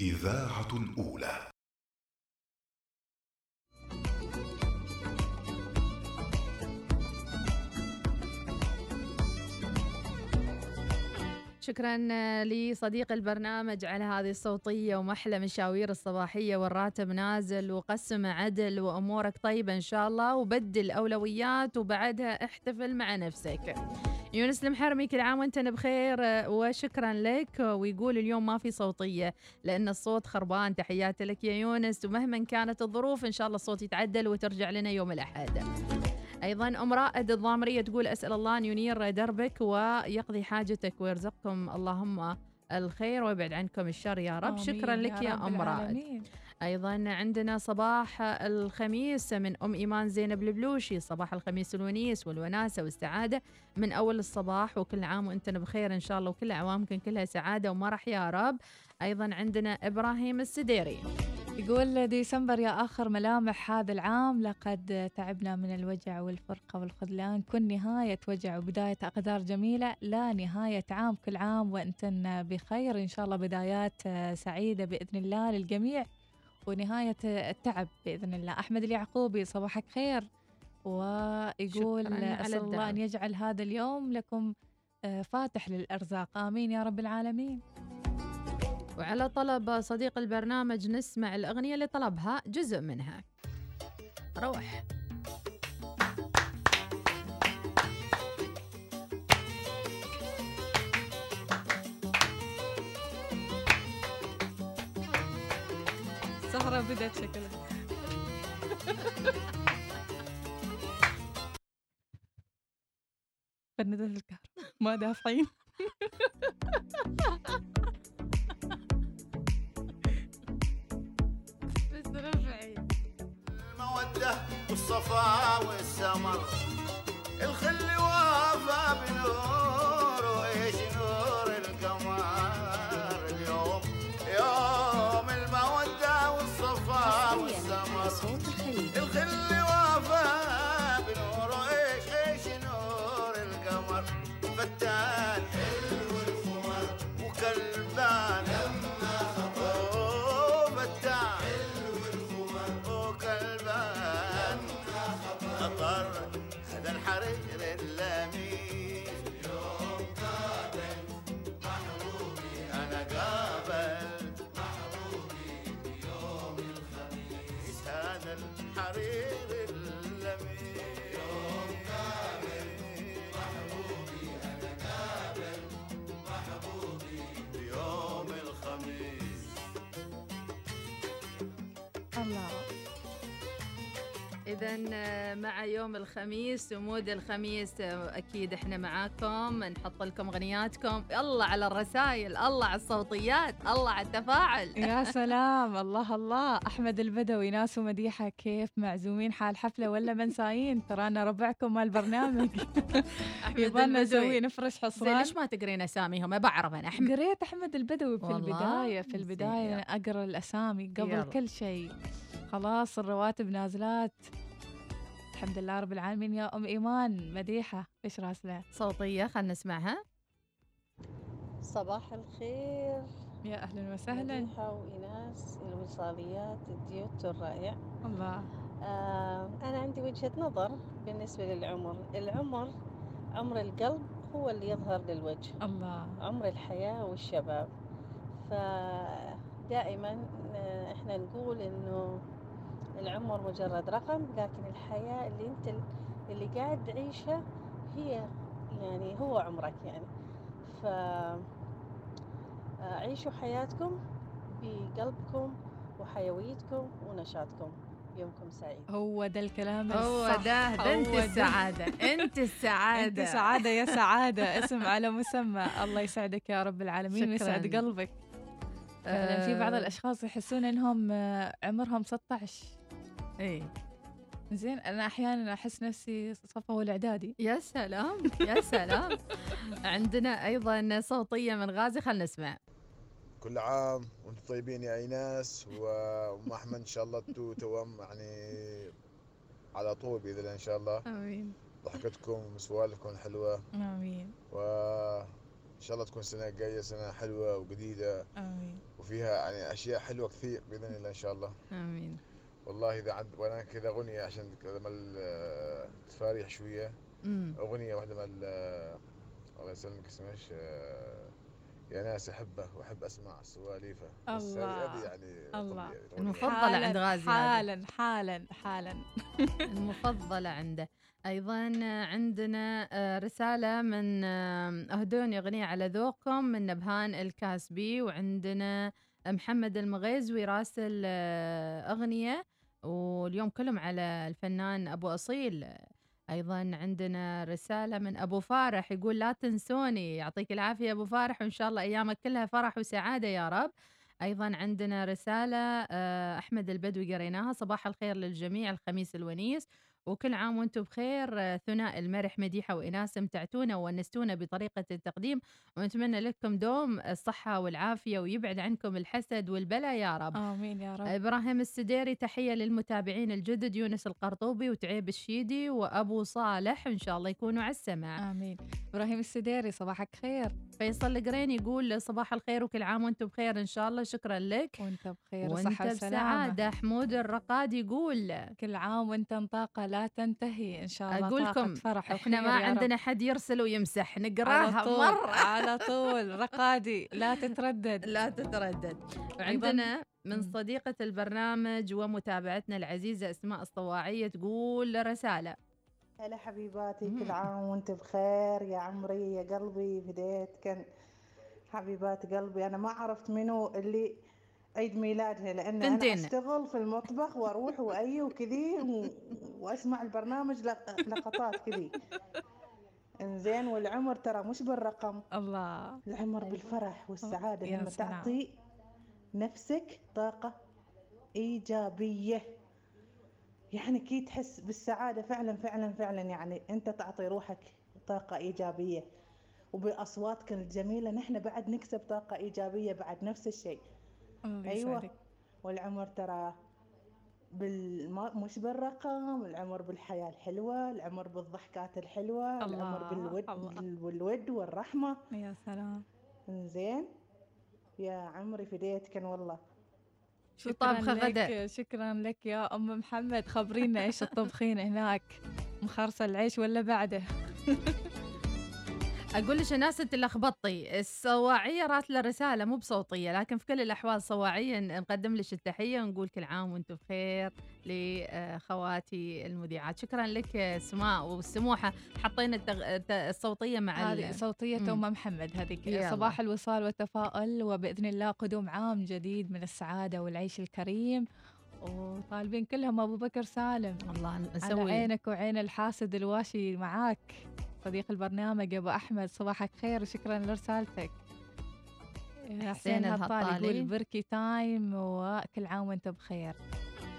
الإذاعة الأولى شكرا لصديق البرنامج على هذه الصوتية ومحلى مشاوير الصباحية والراتب نازل وقسمة عدل وأمورك طيبة إن شاء الله وبدل أولويات وبعدها احتفل مع نفسك. يونس المحرمي كل عام وأنت بخير وشكرا لك. ويقول اليوم ما في صوتية لأن الصوت خربان. تحياتي لك يا يونس. ومهما كانت الظروف إن شاء الله الصوت يتعدل وترجع لنا يوم الأحد. أيضا ام رائد الضامرية تقول أسأل الله أن ينير دربك ويقضي حاجتك ويرزقكم. اللهم الخير ويبعد عنكم الشر يا رب. شكرا لك يا, رب ام رائد أيضا عندنا صباح الخميس من أم إيمان زينب البلوشي صباح الخميس الونيس والوناسة والسعادة من أول الصباح وكل عام وأنتم بخير إن شاء الله وكل أعوامكم كلها سعادة ومرح يا رب. أيضا عندنا إبراهيم السديري. يقول ديسمبر يا آخر ملامح هذا العام لقد تعبنا من الوجع والفرقة والخذلان كن نهاية وجع وبداية أقدار جميلة لا نهاية عام كل عام وأنتن بخير إن شاء الله بدايات سعيدة بإذن الله للجميع. ونهاية التعب بإذن الله. أحمد اليعقوبي صباحك خير. ويقول أسأل الله. أن يجعل هذا اليوم لكم آه، فاتح للأرزاق. آمين يا رب العالمين. وعلى طلب صديق البرنامج نسمع الأغنية اللي طلبها جزء منها. روح. سهرة بدأت شكلها. فندة الكهرباء ما دافعين. بس رفعي. المودة والصفا والسمر. هذا إذا مع يوم الخميس ومود الخميس آه، أكيد إحنا معاكم. نحط لكم أغنياتكم. الله على الرسائل الله على الصوتيات الله على التفاعل. يا سلام الله الله. أحمد البدوي ناس ومديحة كيف معزومين؟ حال حفلة ولا منسايين ترانا ربعكم مال البرنامج أحمد يبغالنا. نسوي نفرش زين حصران ليش ما تقرين أساميهم بعرف أنا. أحمد. قريت أحمد البدوي في والله؟ البداية في. أنا أقرأ الأسامي قبل. كل شيء. خلاص الرواتب نازلات. الحمد لله رب العالمين. يا أم إيمان مديحة إيش راسلة؟ صوتية خلنا نسمعها. صباح الخير. يا أهلا وسهلا. مديحة وإناس الوصاليات الديوت الرائع الله. آه أنا عندي وجهة نظر بالنسبة للعمر. العمر عمر القلب هو اللي يظهر للوجه. الله. عمر الحياة والشباب. فدائما آه، إحنا نقول إنه العمر مجرد رقم لكن الحياة اللي أنت اللي قاعد تعيشها هي يعني هو عمرك يعني. ف آه، عيشوا حياتكم بقلبكم وحيويتكم ونشاطكم. يومكم سعيد. هو ده الكلام هو الصح. ده ده أنت هو ده. السعادة. أنت السعادة. أنت سعادة يا سعادة. اسم على مسمى. الله يسعدك يا رب العالمين. ويسعد قلبك. فعلا في بعض آه. الأشخاص يحسون إنهم آه، عمرهم 16 اي زين أنا أحيانا أحس نفسي صفه الإعدادي. يا سلام يا سلام. عندنا أيضا صوتية من غازي خلنا نسمع. كل عام وأنتم طيبين يا أيناس و- وام أحمد إن شاء الله تو توأم يعني على طول بإذن الله إن شاء الله. آمين. ضحكتكم وسوالفكم حلوة. آمين. وان شاء الله تكون سنة جاية سنة حلوة وجديدة. آمين. وفيها يعني أشياء حلوة كثير بإذن الله إن شاء الله. آمين. والله إذا عند وأنا كذا أغنية عشان كذا مال آه، تفاريح شوية. مم. أغنية واحدة مال آه، الله يسلمك اسمها إيش؟ آه، يا ناس أحبه وأحب أسمع سواليفه. بس الله. هذه يعني الله. طبيعي. المفضلة حالاً- عند غازي. حالا حالا حالا. المفضلة عنده. أيضا عندنا رسالة من أهدوني أغنية على ذوقكم من نبهان الكاسبي وعندنا محمد المغيزوي راسل أغنية. واليوم كلهم على الفنان أبو أصيل. أيضا عندنا رسالة من أبو فارح يقول لا تنسوني يعطيك العافية أبو فارح وإن شاء الله أيامك كلها فرح وسعادة يا رب. أيضا عندنا رسالة آه، أحمد البدوي قريناها صباح الخير للجميع الخميس الونيس. وكل عام وأنتم بخير آه، ثناء المرح مديحة وإناس امتعتونا وونستونا بطريقة التقديم ونتمنى لكم دوم الصحة والعافية ويبعد عنكم الحسد والبلاء يا رب. آمين يا رب. إبراهيم السديري تحية للمتابعين الجدد يونس القرطوبي وتعيب الشيدي وأبو صالح إن شاء الله يكونوا على السمع آمين. إبراهيم السديري صباحك خير. فيصل القرين يقول صباح الخير وكل عام وأنتم بخير إن شاء الله شكرا لك. وانت بخير وانت بسعادة. حمود الرقاد يقول كل عام وانت طاقة لا تنتهي إن شاء الله أقول لكم فرح إحنا ما. عندنا حد يرسل ويمسح على نقراها طول مرة. على طول. رقادي لا تتردد. لا تتردد. وعندنا من. صديقة البرنامج ومتابعتنا العزيزة أسماء الصواعية تقول رسالة. هلا حبيباتي. كل عام وانت بخير يا عمري يا قلبي بديت كان حبيبات قلبي. أنا ما عرفت منو اللي عيد ميلادها لأن أنا. أشتغل في المطبخ وأروح واي وكذي و... وأسمع البرنامج لق... لقطات كذي. إنزين والعمر ترى مش بالرقم. الله. العمر بالفرح والسعادة. يا لما. تعطي نفسك طاقة إيجابية. يعني كي تحس بالسعادة فعلا فعلا فعلا يعني أنت تعطي روحك طاقة إيجابية. وبأصواتك الجميلة نحن بعد نكسب طاقة إيجابية بعد نفس الشيء. أيوة. يسعدك. والعمر ترى بالما مش بالرقم العمر بالحياة الحلوة العمر بالضحكات الحلوة العمر الله، بالود الله. بالود والرحمة. يا سلام. زين يا عمري فديتك والله. شو شكراً طابخة لك- غدا؟ شكرا لك يا أم محمد. خبرينا إيش الطبخين هناك؟ مخرص العيش ولا بعده؟ أقول لك ناس أنت لخبطتي. الصواعية راسلة رسالة مو بصوتية لكن في كل الأحوال صواعية نقدم لك التحية ونقول كل عام وأنتم بخير لخواتي المذيعات. شكرا لك اسماء والسموحة حطينا التغ... الت- الصوتية مع هذه صوتية مم. ام محمد هذيك. صباح الوصال والتفاؤل وبإذن الله قدوم عام جديد من السعادة والعيش الكريم. وطالبين كلهم أبو بكر سالم. الله على نسوي عينك وعين الحاسد الواشي معاك. صديق البرنامج أبو أحمد صباحك خير وشكرا لرسالتك. حسين حسين الهطال الهطالي. يقول break time وكل عام وأنت بخير.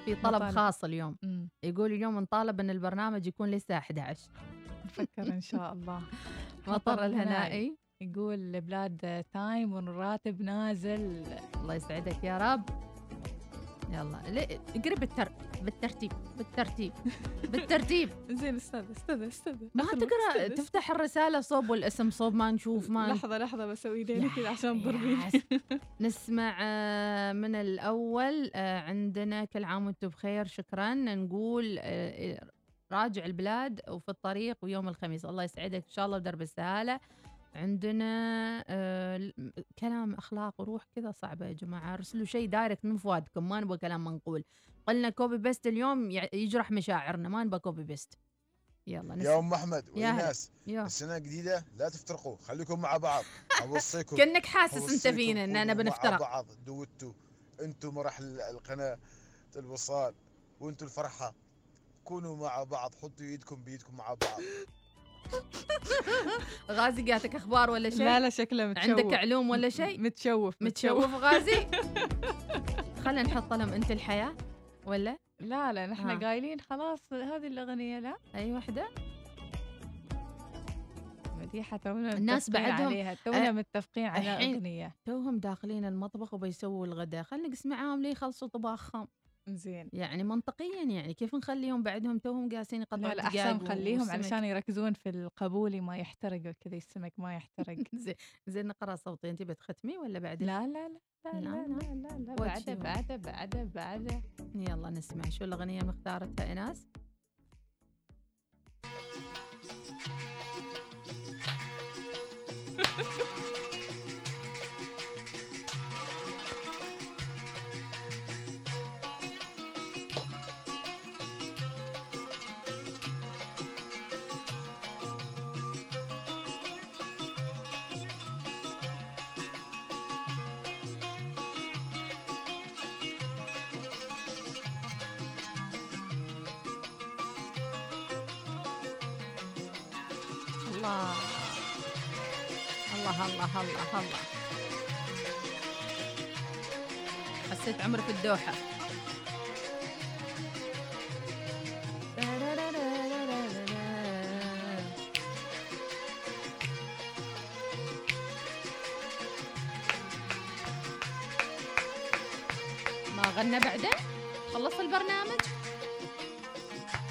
في طلب مطالب. خاص اليوم. مم. يقول اليوم نطالب إن البرنامج يكون لسه 11 نفكر إن شاء الله. مطر الهنائي. يقول بلاد time والراتب نازل. الله يسعدك يا رب. يلا. اقري بالتر... بالترتيب بالترتيب بالترتيب. زين استنى استنى استنى ما تقرأ تفتح الرسالة صوب والاسم صوب ما نشوف ما لحظة لحظة بسوي يديني كذا عشان تضربين نسمع آه، من الأول آه، عندنا كل عام وأنتم بخير شكرا. نقول آه، راجع البلاد وفي الطريق ويوم الخميس. الله يسعدك إن شاء الله بدرب السهالة. عندنا آه، كلام أخلاق وروح كذا صعبة يا جماعة. أرسلوا شيء direct من فؤادكم ما نبغى كلام منقول. قلنا copy paste اليوم يجرح مشاعرنا ما نبغى copy paste يلا نسمع. يا ام احمد يا. السنة جديدة لا تفترقوا خليكم مع بعض. أوصيكم كأنك حاسس أوصيكم فينا أنا كونوا بنفترق. مع بعض. دوتوا أنتم مراحل القناة الوصال وأنتم الفرحة. كونوا مع بعض حطوا ايدكم بايدكم مع بعض. غازي جاتك أخبار ولا شيء؟ لا لا شكله متشوف. عندك علوم ولا شيء؟ متشوف متشوف. غازي؟ خلينا نحط لهم أنت الحياة ولا؟ لا لا نحن. قايلين خلاص هذه الأغنية لا. أي وحدة؟ مديحة تونا الناس بعدهم- عليها. تونا أه، متفقين على أغنية. توهم داخلين المطبخ وبيسووا الغداء. خلينا نقسم معاهم ليه يخلصوا طباخهم. زين يعني منطقيا يعني كيف نخليهم بعدهم توهم قاسين يقطعون لا لا احسن نخليهم علشان يركزون في القبول ما يحترق وكذا السمك ما يحترق زين زين نقرا صوتي انت بتختمي ولا بعد لا لا لا لا لا لا لا, لا بعده بعده بعده بعده يلا نسمع شو الأغنية مختارتها ايناس Ha ha ha! الله الله حسيت عمري في الدوحة. ما غنى بعده خلص البرنامج؟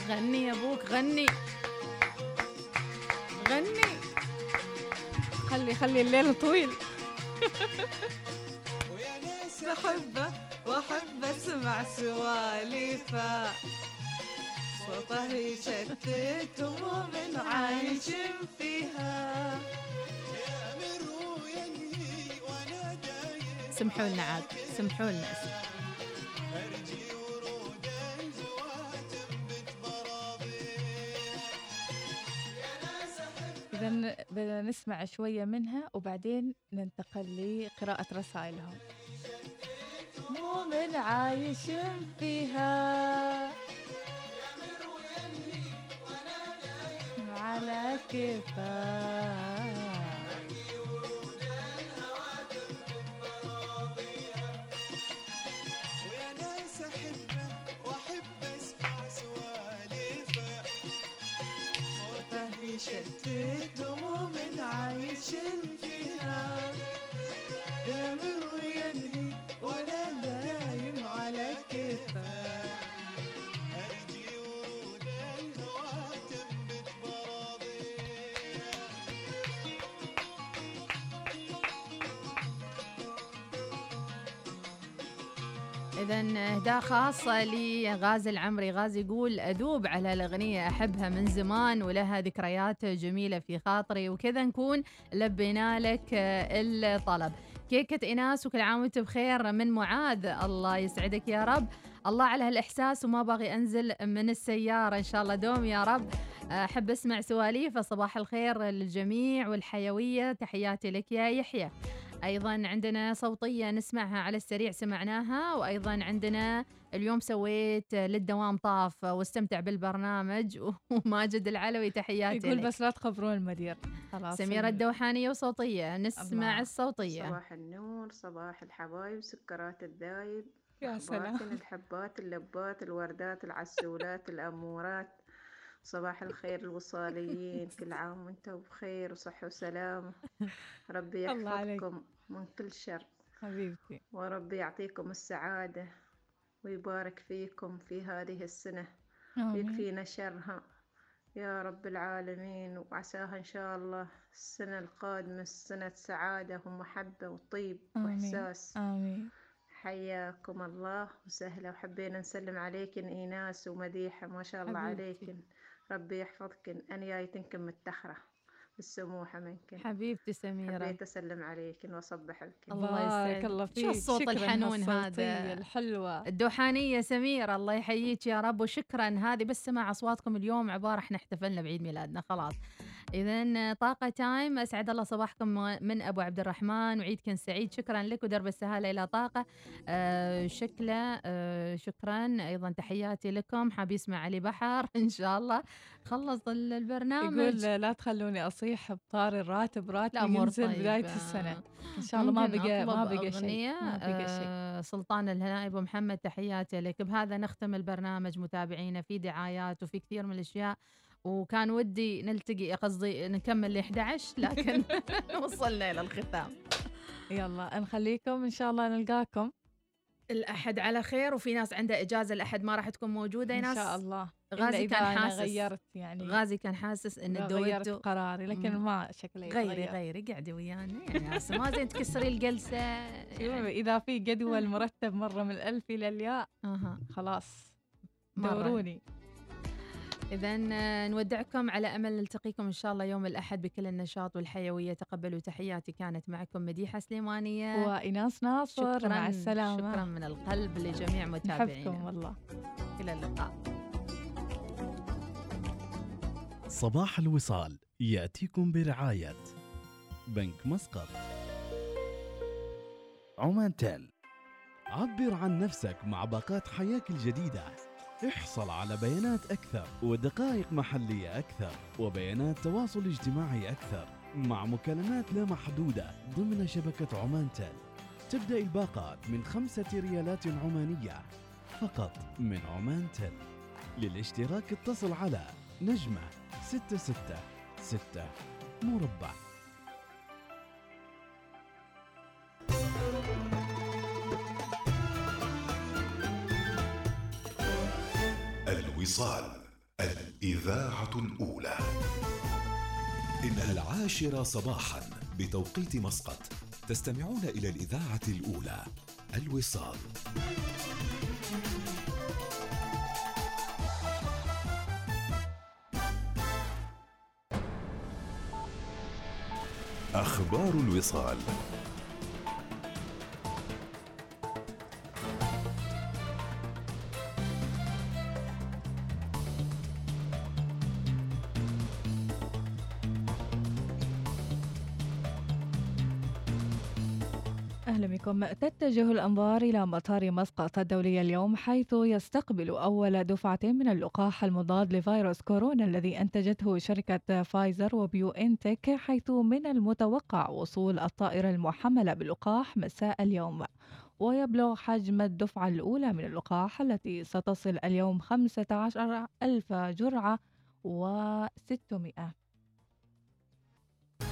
غني يا أبوك غني. خلي خلي الليل طويل. بحبه وأحب أسمع سواليفه صوته يشتت هموم عايش فيها. سمحوا لنا عاد سمحوا لنا. إذا بدنا نسمع شوية منها وبعدين ننتقل لقراءة رسائلهم. مو من عايش فيها. على كيفك شفت دموع من عايش الجنان إذا إهداء خاصة لغازي العمري غازي يقول أذوب على الأغنية أحبها من زمان ولها ذكريات جميلة في خاطري وكذا نكون لبينا لك الطلب. كيكة إيناس وكل عام وأنت بخير من معاذ. الله يسعدك يا رب. الله على هالإحساس وما باغي أنزل من السيارة. إن شاء الله دوم يا رب. أحب أسمع سواليف. صباح الخير للجميع والحيوية. تحياتي لك يا يحيى. أيضا عندنا صوتية نسمعها على السريع سمعناها وأيضا عندنا اليوم سويت للدوام طاف واستمتع بالبرنامج وماجد العلوي تحياتي يقول لك. بس لا تخبرون المدير خلاص سميرة الدوحانية وصوتية نسمع الله. الصوتية صباح النور صباح الحبايب سكرات الدايب يا سلام. الحبات اللبات الوردات العسولات الأمورات صباح الخير الوصاليين كل عام وأنتم بخير وصحة وسلامة. ربي. يحفظكم من كل شر. حبيبتي. وربي يعطيكم السعادة ويبارك فيكم في هذه السنة. ويكفينا شرها. يا رب العالمين وعساها إن شاء الله السنة القادمة سنة سعادة ومحبة وطيب آمين. وإحساس. آمين. حياكم الله وسهلا. وحبينا نسلم عليكن إيناس ومديحة. ما شاء الله. عليكن. ربي يحفظكن أنا جايتنكن متخرة بالسموحة منكن حبيبتي سميرة. حبيت أسلم عليكن وأصبح لكن الله يسعدك. الله شو فيك. الصوت شكراً الحنون هذا؟ الحلوة. الدوحانية سميرة الله يحييك يا رب. وشكرا. هذه بس سمع أصواتكم اليوم عبارة إحنا احتفلنا بعيد ميلادنا خلاص. إذا طاقة تايم أسعد الله صباحكم من أبو عبد الرحمن وعيدكم سعيد. شكرا لك ودرب السهالة إلى طاقة. آه شكله آه شكرا. أيضا تحياتي لكم. حاب يسمع علي بحر إن شاء الله. خلص ال- البرنامج. يقول لا تخلوني أصيح بطار الراتب. الأمور ينزل طيبة. بداية السنة. إن شاء الله ما بقى ما بقى شيء. ما بقى شيء. آه، سلطان الهنائي أبو محمد تحياتي لك. بهذا نختم البرنامج. متابعينا في دعايات وفي كثير من الأشياء. وكان ودي نلتقي قصدي نكمل ل 11 لكن وصلنا إلى الختام. يلا نخليكم إن شاء الله نلقاكم. الأحد على خير وفي ناس عندها إجازة الأحد ما راح تكون موجودة إن ناس شاء الله. غازي كان حاسس. غيرت يعني. غازي كان حاسس إن غيرت قراري لكن. ما شكله غيري. غيري قعدي ويانا يعني ما زين تكسري الجلسة. شوفي إذا في جدول مرتب مرة من الألف إلى الياء خلاص. دوروني. إذا نودعكم على أمل نلتقيكم إن شاء الله يوم الأحد بكل النشاط والحيوية. تقبلوا تحياتي. كانت معكم مديحة سليمانية. وإناس ناصر شكرا مع السلامة. شكرا من القلب لجميع نحبكم متابعينا والله. إلى اللقاء. صباح الوصال. يأتيكم برعاية بنك مسقط. عمان تيل. عبر عن نفسك مع باقات حياك الجديدة. احصل على بيانات أكثر ودقائق محلية أكثر وبيانات تواصل اجتماعي أكثر مع مكالمات لا محدودة ضمن شبكة عمان تيل تبدأ الباقات من خمسة ريالات عمانية فقط من عمان تيل للاشتراك اتصل على نجمة ستة ستة ستة مربع. الوصال الإذاعة الأولى. إنها العاشرة صباحا بتوقيت مسقط تستمعون إلى الإذاعة الأولى الوصال. أخبار الوصال. بكم تتجه الأنظار إلى مطار مسقط الدولي اليوم حيث يستقبل أول دفعة من اللقاح المضاد لفيروس كورونا الذي أنتجته شركة فايزر وبيو إنتك حيث من المتوقع وصول الطائرة المحملة باللقاح مساء اليوم. ويبلغ حجم الدفعة الأولى من اللقاح التي ستصل اليوم 15 ألف جرعة و600